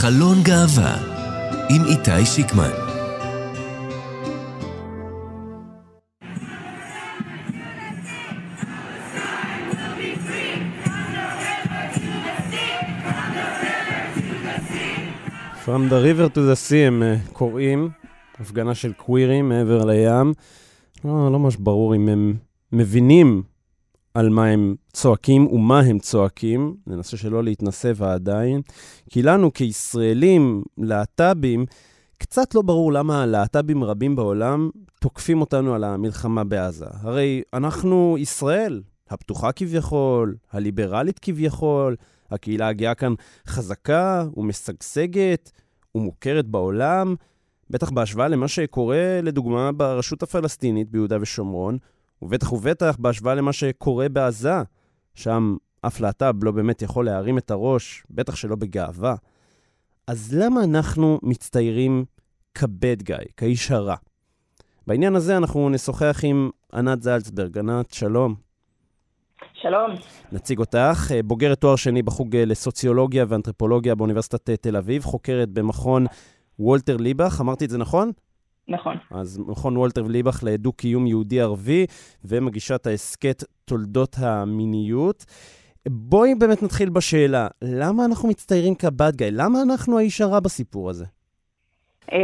חלון גאווה עם איתי שיקמן. From the river to the sea הם אה, קוראים, הפגנה של קווירים מעבר לים. לא, לא ממש ברור אם הם מבינים על מה הם צועקים ומה הם צועקים, ננסה שלא להתנסה ועדיין. כי לנו כישראלים, להט"בים, קצת לא ברור למה להט"בים רבים בעולם תוקפים אותנו על המלחמה בעזה. הרי אנחנו ישראל, הפתוחה כביכול, הליברלית כביכול, הקהילה הגאה כאן חזקה ומשגשגת ומוכרת בעולם, בטח בהשוואה למה שקורה, לדוגמה, ברשות הפלסטינית ביהודה ושומרון, ובטח ובטח בהשוואה למה שקורה בעזה, שם אף להט"ב לא באמת יכול להרים את הראש, בטח שלא בגאווה. אז למה אנחנו מצטיירים כבד גיא, כאיש הרע? בעניין הזה אנחנו נשוחח עם ענת זלצברג. ענת, שלום. שלום. נציג אותך, אה, בוגרת תואר שני בחוג אה, לסוציולוגיה ואנתרופולוגיה באוניברסיטת אה, תל אביב, חוקרת במכון וולטר ליבך, אמרתי את זה נכון? נכון. אז מכון וולטר ליבך לדו-קיום יהודי-ערבי, ומגישת ההסכת תולדות המיניות. בואי באמת נתחיל בשאלה, למה אנחנו מצטיירים כבד גיא? למה אנחנו האיש הרע בסיפור הזה? Um,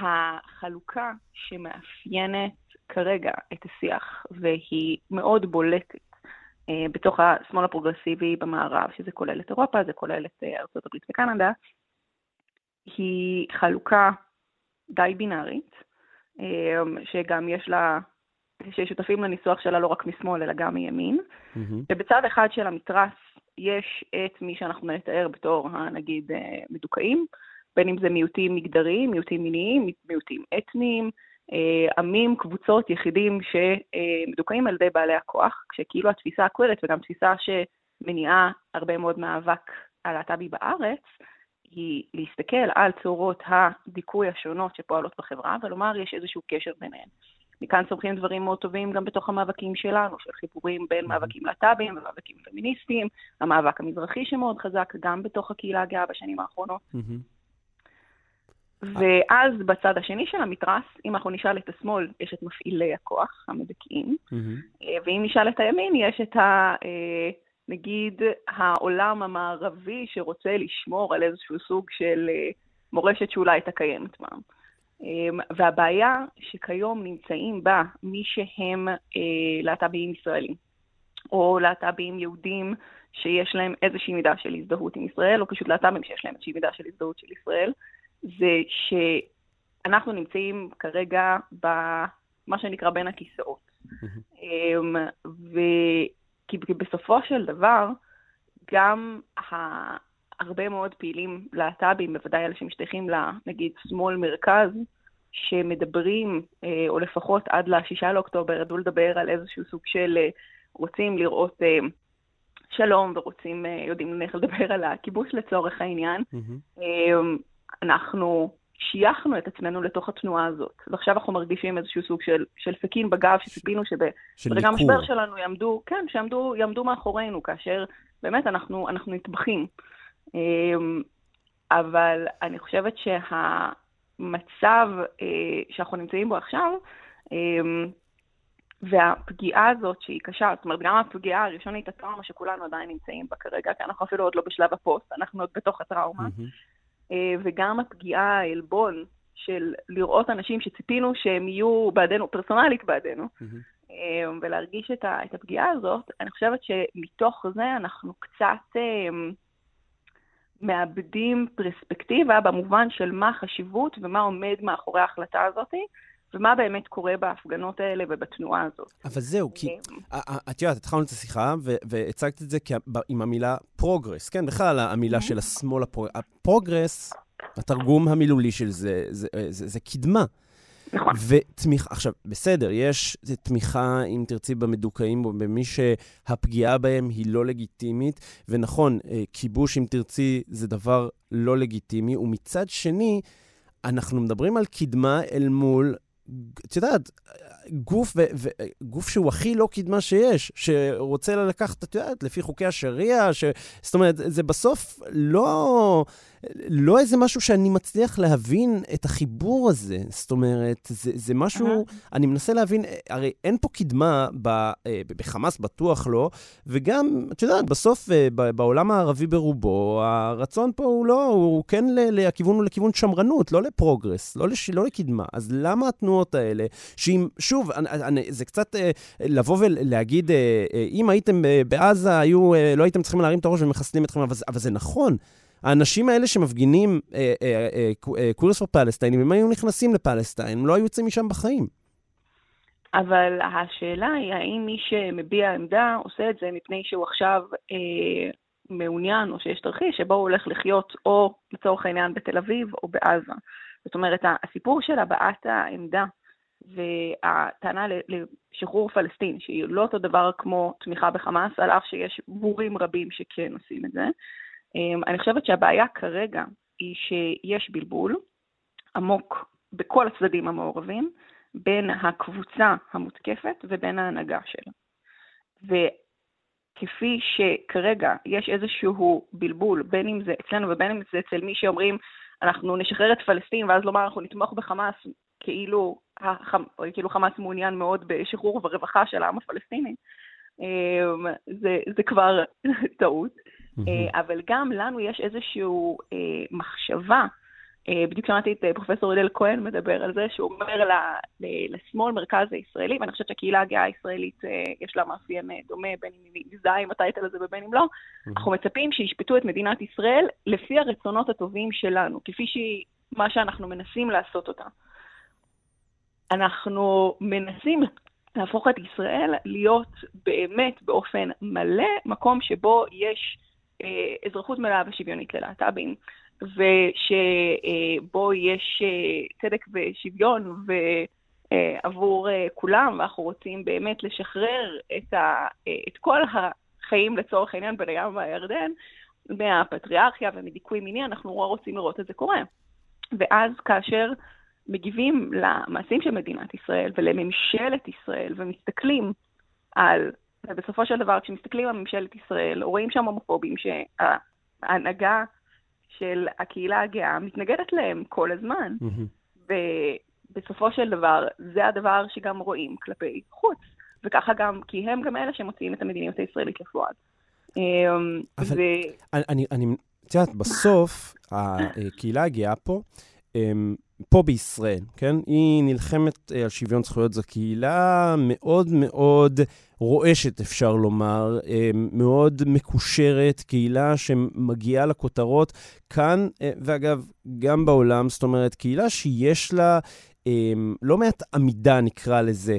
החלוקה שמאפיינת כרגע את השיח, והיא מאוד בולטת uh, בתוך השמאל הפרוגרסיבי במערב, שזה כולל את אירופה, זה כולל את uh, ארצות הברית וקנדה, היא חלוקה די בינארית, um, שגם יש לה, ששותפים לניסוח שלה לא רק משמאל אלא גם מימין, mm-hmm. ובצד אחד של המתרס יש את מי שאנחנו נתאר בתור, נגיד, מדוכאים, בין אם זה מיעוטים מגדריים, מיעוטים מיניים, מיעוטים אתניים, אה, עמים, קבוצות, יחידים שמדוכאים על ידי בעלי הכוח, כשכאילו התפיסה הקווירית וגם תפיסה שמניעה הרבה מאוד מאבק הלהט"בי בארץ, היא להסתכל על צורות הדיכוי השונות שפועלות בחברה ולומר יש איזשהו קשר ביניהן. מכאן צומחים דברים מאוד טובים גם בתוך המאבקים שלנו, של חיבורים בין מאבקים להט"בים ומאבקים פמיניסטיים, המאבק המזרחי שמאוד חזק גם בתוך הקהילה הגאה בשנים האחרונות. ואז בצד השני של המתרס, אם אנחנו נשאל את השמאל, יש את מפעילי הכוח, המדכאים. ואם נשאל את הימין, יש את ה... אה, נגיד העולם המערבי שרוצה לשמור על איזשהו סוג של אה, מורשת שאולי הייתה קיימת פעם. והבעיה שכיום נמצאים בה מי שהם להט"בים ישראלים, או להט"בים יהודים שיש להם איזושהי מידה של הזדהות עם ישראל, או פשוט להט"בים שיש להם איזושהי מידה של הזדהות של ישראל, זה שאנחנו נמצאים כרגע במה שנקרא בין הכיסאות. אמ, כי בסופו של דבר, גם הרבה מאוד פעילים להט"בים, בוודאי אלה שמשתייכים לנגיד שמאל-מרכז, שמדברים, אה, או לפחות עד לשישה לאוקטובר, ידעו לדבר על איזשהו סוג של אה, רוצים לראות אה, שלום ורוצים, יודעים איך לדבר על הכיבוש לצורך העניין. Mm-hmm. אנחנו שייכנו את עצמנו לתוך התנועה הזאת. ועכשיו אנחנו מרגישים איזשהו סוג של, של סכין בגב, שציפינו שברגע המשבר שלנו יעמדו, כן, שיעמדו יעמדו מאחורינו, כאשר באמת אנחנו, אנחנו נטבחים. אמ, אבל אני חושבת שהמצב אה, שאנחנו נמצאים בו עכשיו, אמ, והפגיעה הזאת שהיא קשה, זאת אומרת, גם הפגיעה הראשונית, הטראומה שכולנו עדיין נמצאים בה כרגע, כי אנחנו אפילו עוד לא בשלב הפוסט, אנחנו עוד בתוך הטראומה. Mm-hmm. אה, וגם הפגיעה, העלבון של לראות אנשים שציפינו שהם יהיו בעדנו, פרסונלית בעדנו, mm-hmm. ולהרגיש את, ה, את הפגיעה הזאת, אני חושבת שמתוך זה אנחנו קצת אה, מאבדים פרספקטיבה במובן של מה החשיבות ומה עומד מאחורי ההחלטה הזאת, ומה באמת קורה בהפגנות האלה ובתנועה הזאת. אבל זהו, כי את יודעת, התחלנו את השיחה והצגת את זה עם המילה progress, כן? בכלל המילה של השמאל, ה progress, התרגום המילולי של זה, זה קדמה. נכון. ותמיכה, עכשיו, בסדר, יש תמיכה, אם תרצי, במדוכאים או במי שהפגיעה בהם היא לא לגיטימית, ונכון, אה, כיבוש, אם תרצי, זה דבר לא לגיטימי, ומצד שני, אנחנו מדברים על קדמה אל מול את יודעת, גוף, ו, ו, גוף שהוא הכי לא קדמה שיש, שרוצה לקחת, את יודעת, לפי חוקי השריעה, ש... זאת אומרת, זה בסוף לא... לא איזה משהו שאני מצליח להבין את החיבור הזה. זאת אומרת, זה, זה משהו, uh-huh. אני מנסה להבין, הרי אין פה קדמה ב, אה, בחמאס, בטוח לא, וגם, את יודעת, בסוף אה, בעולם הערבי ברובו, הרצון פה הוא לא, הוא כן, הכיוון הוא לכיוון שמרנות, לא לפרוגרס, לא, לש, לא לקדמה. אז למה התנועות האלה, שאם, שוב, אני, אני, זה קצת אה, לבוא ולהגיד, אם הייתם בעזה, היו, לא הייתם צריכים להרים את הראש ומחסנים אתכם, אבל, אבל זה נכון. האנשים האלה שמפגינים קורס פור פלסטיינים, הם היו נכנסים לפלסטיין, הם לא היו יוצאים משם בחיים. אבל השאלה היא, האם מי שמביע עמדה עושה את זה מפני שהוא עכשיו אה, מעוניין, או שיש תרחיש שבו הוא הולך לחיות או לצורך העניין בתל אביב או בעזה. זאת אומרת, הסיפור של הבעת העמדה והטענה לשחרור פלסטין, שהיא לא אותו דבר כמו תמיכה בחמאס, על אף שיש בורים רבים שכן עושים את זה, אני חושבת שהבעיה כרגע היא שיש בלבול עמוק בכל הצדדים המעורבים בין הקבוצה המותקפת ובין ההנהגה שלה. וכפי שכרגע יש איזשהו בלבול, בין אם זה אצלנו ובין אם זה אצל מי שאומרים אנחנו נשחרר את פלסטין ואז לומר אנחנו נתמוך בחמאס כאילו, החמ... כאילו חמאס מעוניין מאוד בשחרור וברווחה של העם הפלסטיני, אמ, זה, זה כבר טעות. אה, אבל גם לנו יש איזושהי אה, מחשבה, אה, בדיוק שמעתי את פרופסור הלל כהן מדבר על זה, שהוא אומר לשמאל מרכז הישראלי, ואני חושבת שהקהילה הגאה הישראלית יש לה מאפיין דומה, בין אם היא מזדהה עם הטייטל הזה ובין אם לא, אנחנו מצפים שישפטו את מדינת ישראל לפי הרצונות הטובים שלנו, כפי שהיא, מה שאנחנו מנסים לעשות אותה. אנחנו מנסים להפוך את ישראל להיות באמת באופן מלא מקום שבו יש אזרחות מלאה ושוויונית ללהט"בים, ושבו יש אה, צדק ושוויון עבור אה, כולם, ואנחנו רוצים באמת לשחרר את, ה, את כל החיים לצורך העניין בין הים והירדן, מהפטריארכיה ומדיכוי מיני, אנחנו נורא רוצים לראות את זה קורה. ואז כאשר מגיבים למעשים של מדינת ישראל ולממשלת ישראל ומסתכלים על ובסופו של דבר, כשמסתכלים על ממשלת ישראל, רואים שם הומופובים שההנהגה של הקהילה הגאה מתנגדת להם כל הזמן. Mm-hmm. ובסופו של דבר, זה הדבר שגם רואים כלפי חוץ. וככה גם, כי הם גם אלה שמוציאים את המדיניות הישראלית לפועל. אמ, אבל ו... אני, אני, את יודעת, בסוף, הקהילה הגאה פה, אמ, פה בישראל, כן? היא נלחמת אה, על שוויון זכויות. זו קהילה מאוד מאוד רועשת, אפשר לומר, אה, מאוד מקושרת, קהילה שמגיעה לכותרות כאן, אה, ואגב, גם בעולם, זאת אומרת, קהילה שיש לה לא מעט עמידה, נקרא לזה,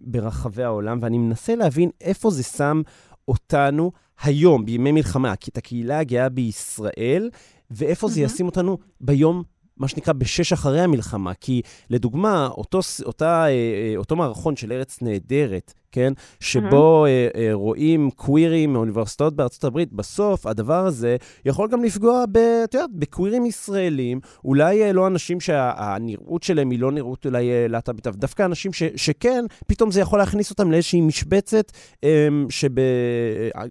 ברחבי העולם, ואני מנסה להבין איפה זה שם אותנו היום, בימי מלחמה, את הקהילה הגאה בישראל, ואיפה mm-hmm. זה ישים אותנו ביום מה שנקרא בשש אחרי המלחמה. כי לדוגמה, אותו, אותה, אה, אה, אותו מערכון של ארץ נהדרת, כן? שבו mm-hmm. אה, אה, רואים קווירים מאוניברסיטאות בארצות הברית, בסוף הדבר הזה יכול גם לפגוע, ב, את יודעת, בקווירים ישראלים, אולי אה, לא אנשים שהנראות שלהם היא לא נראות אולי אה, להט"בית, דווקא אנשים ש, שכן, פתאום זה יכול להכניס אותם לאיזושהי משבצת אה, שב...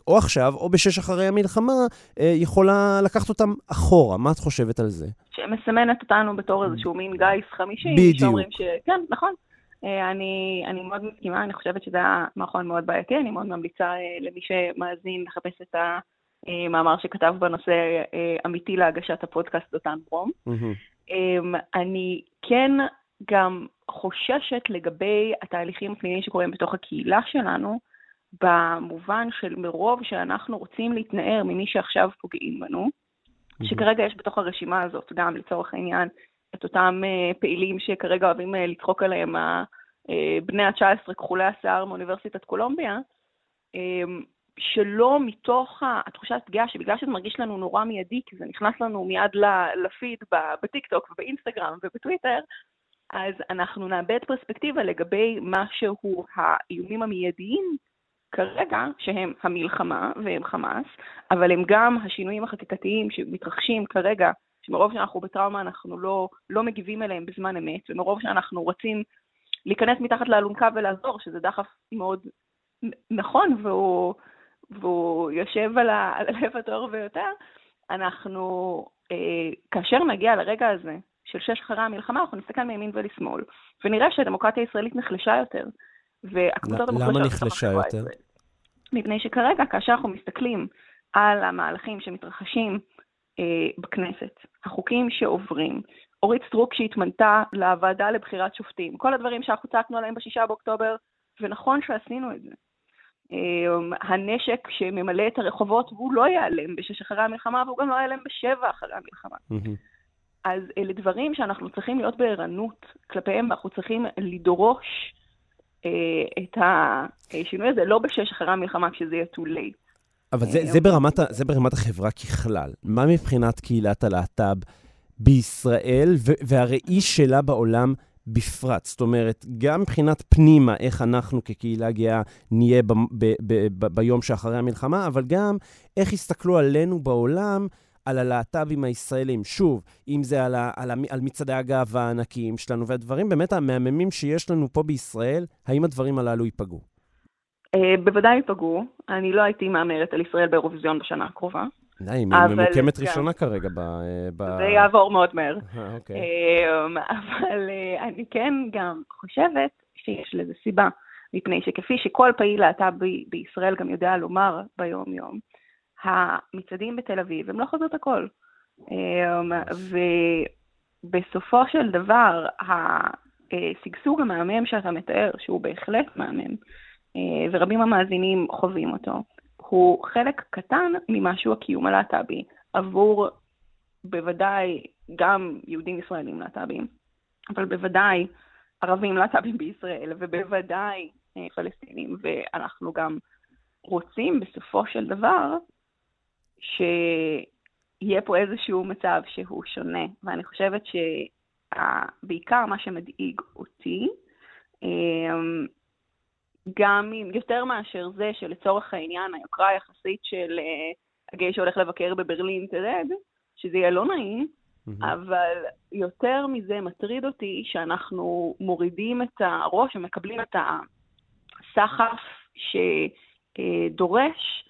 או עכשיו, או בשש אחרי המלחמה, אה, יכולה לקחת אותם אחורה. מה את חושבת על זה? שמסמנת אותנו בתור איזשהו מין גיס חמישי. בדיוק. שאומרים ש... כן, נכון. אה, אני, אני מאוד מסכימה, אני חושבת שזה היה מערכון מאוד בעייתי, אני מאוד ממליצה אה, למי שמאזין לחפש את המאמר שכתב בנושא אה, אמיתי להגשת הפודקאסט דותן ברום. Mm-hmm. אני כן גם חוששת לגבי התהליכים הפנימיים שקורים בתוך הקהילה שלנו, במובן של מרוב שאנחנו רוצים להתנער ממי שעכשיו פוגעים בנו, mm-hmm. שכרגע יש בתוך הרשימה הזאת, גם לצורך העניין, את אותם uh, פעילים שכרגע אוהבים uh, לצחוק עליהם, uh, בני ה-19 כחולי השיער מאוניברסיטת קולומביה, um, שלא מתוך התחושת פגיעה, שבגלל שזה מרגיש לנו נורא מיידי, כי זה נכנס לנו מיד לפיד בטיקטוק ובאינסטגרם ובטוויטר, אז אנחנו נאבד פרספקטיבה לגבי מה שהוא האיומים המיידיים כרגע, שהם המלחמה והם חמאס, אבל הם גם השינויים החקיקתיים שמתרחשים כרגע שמרוב שאנחנו בטראומה אנחנו לא, לא מגיבים אליהם בזמן אמת, ומרוב שאנחנו רוצים להיכנס מתחת לאלונקה ולעזור, שזה דחף מאוד נכון, והוא, והוא יושב על, הלב הטהור ביותר, אנחנו, אה, כאשר נגיע לרגע הזה של שש אחרי המלחמה, אנחנו נסתכל מימין ולשמאל, ונראה שהדמוקרטיה הישראלית נחלשה יותר, והקבוצות המוחלשות... למה נחלשה יותר? מפני שכרגע, כאשר אנחנו מסתכלים על המהלכים שמתרחשים בכנסת, החוקים שעוברים, אורית סטרוק שהתמנתה לוועדה לבחירת שופטים, כל הדברים שאנחנו צעקנו עליהם בשישה באוקטובר, ונכון שעשינו את זה. אה, הנשק שממלא את הרחובות, הוא לא ייעלם בשש אחרי המלחמה, והוא גם לא ייעלם בשבע אחרי המלחמה. אז אלה דברים שאנחנו צריכים להיות בערנות כלפיהם, ואנחנו צריכים לדרוש אה, את השינוי הזה, לא בשש אחרי המלחמה, כשזה יהיה too late. אבל זה, זה, ברמת, זה ברמת החברה ככלל. מה מבחינת קהילת הלהט"ב בישראל והראי שלה בעולם בפרט? זאת אומרת, גם מבחינת פנימה, איך אנחנו כקהילה גאה נהיה ב, ב, ב, ב, ביום שאחרי המלחמה, אבל גם איך יסתכלו עלינו בעולם על הלהט"בים הישראלים. שוב, אם זה על, ה, על, ה, על מצעדי הגאווה הענקיים שלנו, והדברים באמת המהממים שיש לנו פה בישראל, האם הדברים הללו ייפגעו? Uh, בוודאי ייפגעו. אני לא הייתי מהמרת על ישראל באירוויזיון בשנה הקרובה. די, היא ממוקמת. ראשונה כרגע ב... זה יעבור מאוד מהר. אה, אוקיי. אמ, אבל uh, אני כן גם חושבת שיש לזה סיבה, מפני שכפי שכל פעיל להט"ב בישראל גם יודע לומר ביום-יום, המצעדים בתל אביב הם לא חזות הכל. אמ, ובסופו של דבר, השגשוג המהמם שאתה מתאר, שהוא בהחלט מהמם, אה, ורבים המאזינים חווים אותו, הוא חלק קטן ממשהו הקיום הלהט"בי עבור בוודאי גם יהודים ישראלים להט"בים, אבל בוודאי ערבים להט"בים בישראל, ובוודאי אה, פלסטינים, ואנחנו גם רוצים בסופו של דבר שיהיה פה איזשהו מצב שהוא שונה, ואני חושבת שבעיקר מה שמדאיג אותי, גם אם, יותר מאשר זה שלצורך העניין היוקרה היחסית של uh, הגיי שהולך לבקר בברלין תרד, שזה יהיה לא נעים, mm-hmm. אבל יותר מזה מטריד אותי שאנחנו מורידים את הראש ומקבלים את הסחף שדורש uh,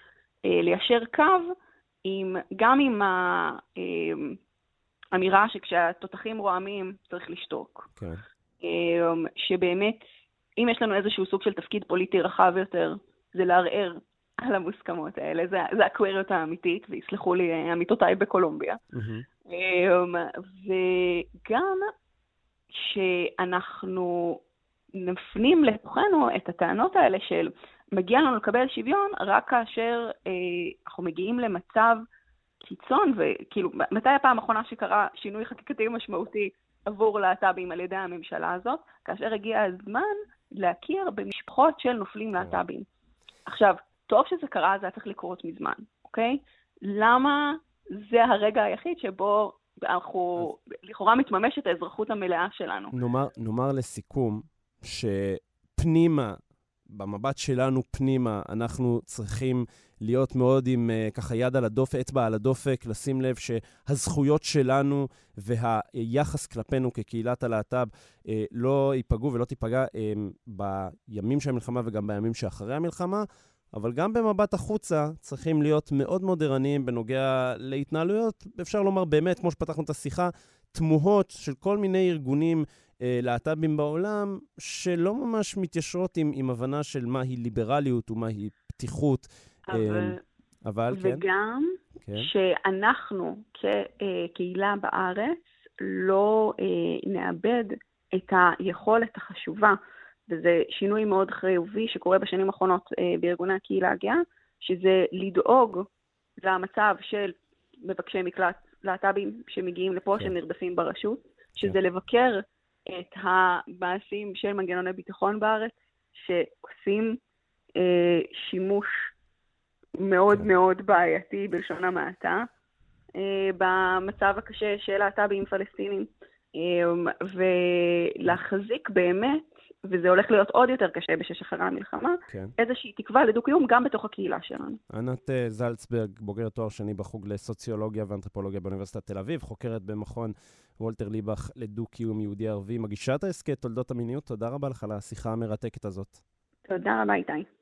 ליישר קו עם, גם עם האמירה שכשהתותחים רועמים צריך לשתוק. כן. Okay. שבאמת אם יש לנו איזשהו סוג של תפקיד פוליטי רחב יותר, זה לערער על המוסכמות האלה. זה, זה הקוויריות האמיתית, ויסלחו לי אה, עמיתותיי בקולומביה. Mm-hmm. וגם שאנחנו נפנים לתוכנו את הטענות האלה של מגיע לנו לקבל שוויון רק כאשר אה, אנחנו מגיעים למצב קיצון, וכאילו, מתי הפעם האחרונה שקרה שינוי חקיקתי משמעותי עבור להט"בים על ידי הממשלה הזאת? כאשר הגיע הזמן להכיר במשפחות של נופלים להט"בים. עכשיו, טוב שזה קרה, זה היה צריך לקרות מזמן, אוקיי? למה זה הרגע היחיד שבו אנחנו, אז... לכאורה מתממשת האזרחות המלאה שלנו? נאמר, נאמר לסיכום, שפנימה, במבט שלנו פנימה, אנחנו צריכים להיות מאוד עם uh, ככה יד על הדופק, אצבע על הדופק, לשים לב שהזכויות שלנו והיחס כלפינו כקהילת הלהט"ב uh, לא ייפגעו ולא תיפגע uh, בימים של המלחמה וגם בימים שאחרי המלחמה. אבל גם במבט החוצה צריכים להיות מאוד מאוד ערניים בנוגע להתנהלויות, אפשר לומר באמת, כמו שפתחנו את השיחה, תמוהות של כל מיני ארגונים להט"בים בעולם, שלא ממש מתיישרות עם, עם הבנה של מהי ליברליות ומהי פתיחות אבל, אמ, אבל כן. וגם כן. שאנחנו כקהילה בארץ לא אה, נאבד את היכולת החשובה, וזה שינוי מאוד חיובי שקורה בשנים האחרונות אה, בארגוני הקהילה הגאה, שזה לדאוג למצב של מבקשי מקלט להט"בים שמגיעים לפה, כן. שנרדפים ברשות, שזה כן. לבקר את המעשים של מנגנוני ביטחון בארץ, שעושים אה, שימוש מאוד כן. מאוד בעייתי, בלשון המעטה, אה, במצב הקשה של להט"בים פלסטינים, אה, ולהחזיק באמת וזה הולך להיות עוד יותר קשה בשש אחרי המלחמה, כן. איזושהי תקווה לדו-קיום גם בתוך הקהילה שלנו. ענת אה, זלצברג, בוגרת תואר שני בחוג לסוציולוגיה ואנתרופולוגיה באוניברסיטת תל אביב, חוקרת במכון וולטר ליבך לדו-קיום יהודי-ערבי, מגישת ההסכת תולדות המיניות, תודה רבה לך על השיחה המרתקת הזאת. תודה רבה, איתי.